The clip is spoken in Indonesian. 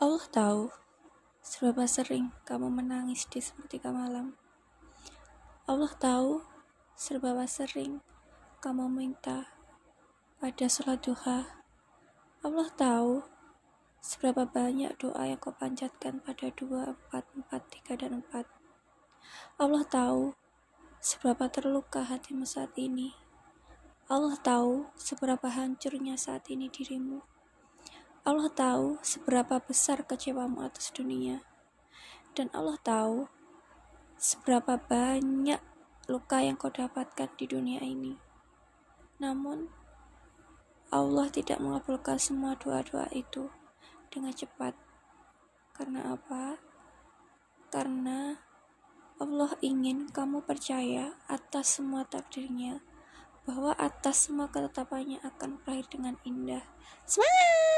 Allah tahu seberapa sering kamu menangis di sepertiga malam. Allah tahu seberapa sering kamu minta pada sholat duha. Allah tahu seberapa banyak doa yang kau panjatkan pada dua, empat, empat, tiga, dan empat. Allah tahu seberapa terluka hatimu saat ini. Allah tahu seberapa hancurnya saat ini dirimu. Allah tahu seberapa besar kecewamu atas dunia, dan Allah tahu seberapa banyak luka yang kau dapatkan di dunia ini. Namun, Allah tidak mengabulkan semua doa-doa itu dengan cepat. Karena apa? Karena Allah ingin kamu percaya atas semua takdirnya, bahwa atas semua ketetapannya akan berakhir dengan indah. Semangat!